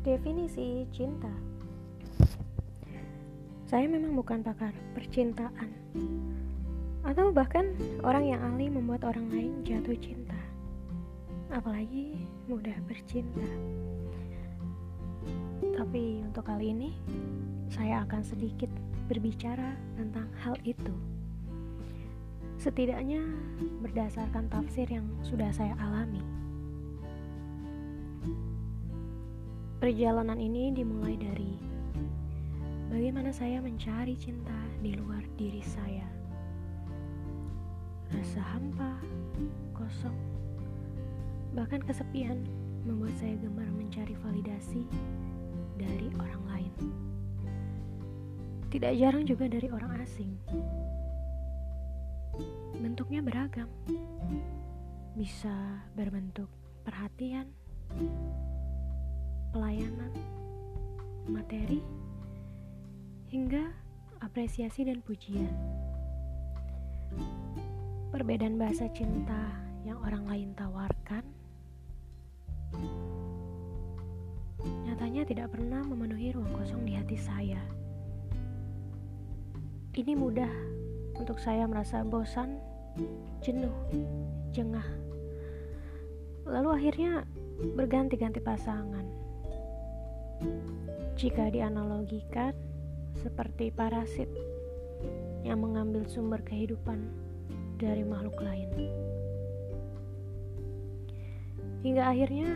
Definisi cinta. Saya memang bukan pakar percintaan. Atau bahkan orang yang ahli membuat orang lain jatuh cinta. Apalagi mudah bercinta. Tapi untuk kali ini Saya akan sedikit berbicara tentang hal itu. Setidaknya berdasarkan tafsir yang sudah saya alami Perjalanan ini dimulai dari bagaimana saya mencari cinta di luar diri saya. Rasa hampa, kosong, bahkan kesepian membuat saya gemar mencari validasi dari orang lain. Tidak jarang juga dari orang asing. Bentuknya beragam. Bisa berbentuk perhatian, pelayanan, materi, hingga apresiasi dan pujian. Perbedaan bahasa cinta yang orang lain tawarkan nyatanya tidak pernah memenuhi ruang kosong di hati saya. Ini mudah untuk saya merasa bosan, jenuh, jengah. Lalu akhirnya berganti-ganti pasangan jika dianalogikan seperti parasit yang mengambil sumber kehidupan dari makhluk lain. Hingga akhirnya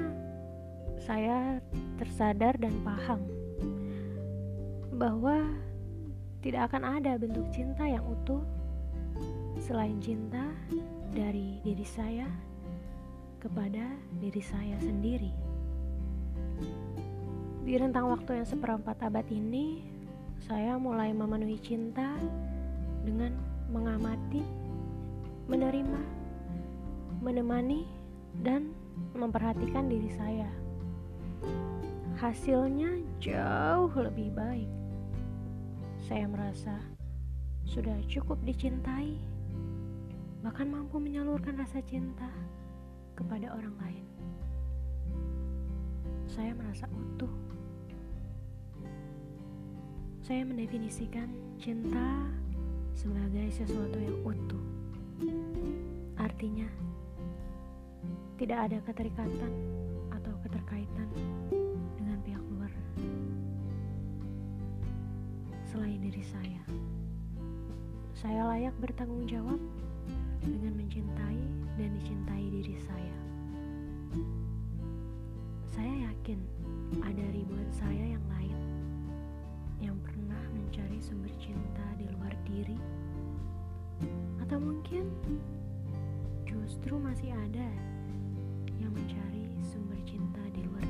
saya tersadar dan paham bahwa tidak akan ada bentuk cinta yang utuh selain cinta dari diri saya kepada diri saya sendiri. Di rentang waktu yang seperempat abad ini, saya mulai memenuhi cinta dengan mengamati, menerima, menemani, dan memperhatikan diri saya. Hasilnya jauh lebih baik. Saya merasa sudah cukup dicintai, bahkan mampu menyalurkan rasa cinta kepada orang lain. Saya merasa utuh saya mendefinisikan cinta sebagai sesuatu yang utuh. Artinya, tidak ada keterikatan atau keterkaitan dengan pihak luar selain diri saya. Saya layak bertanggung jawab dengan mencintai Mungkin justru masih ada yang mencari sumber cinta di luar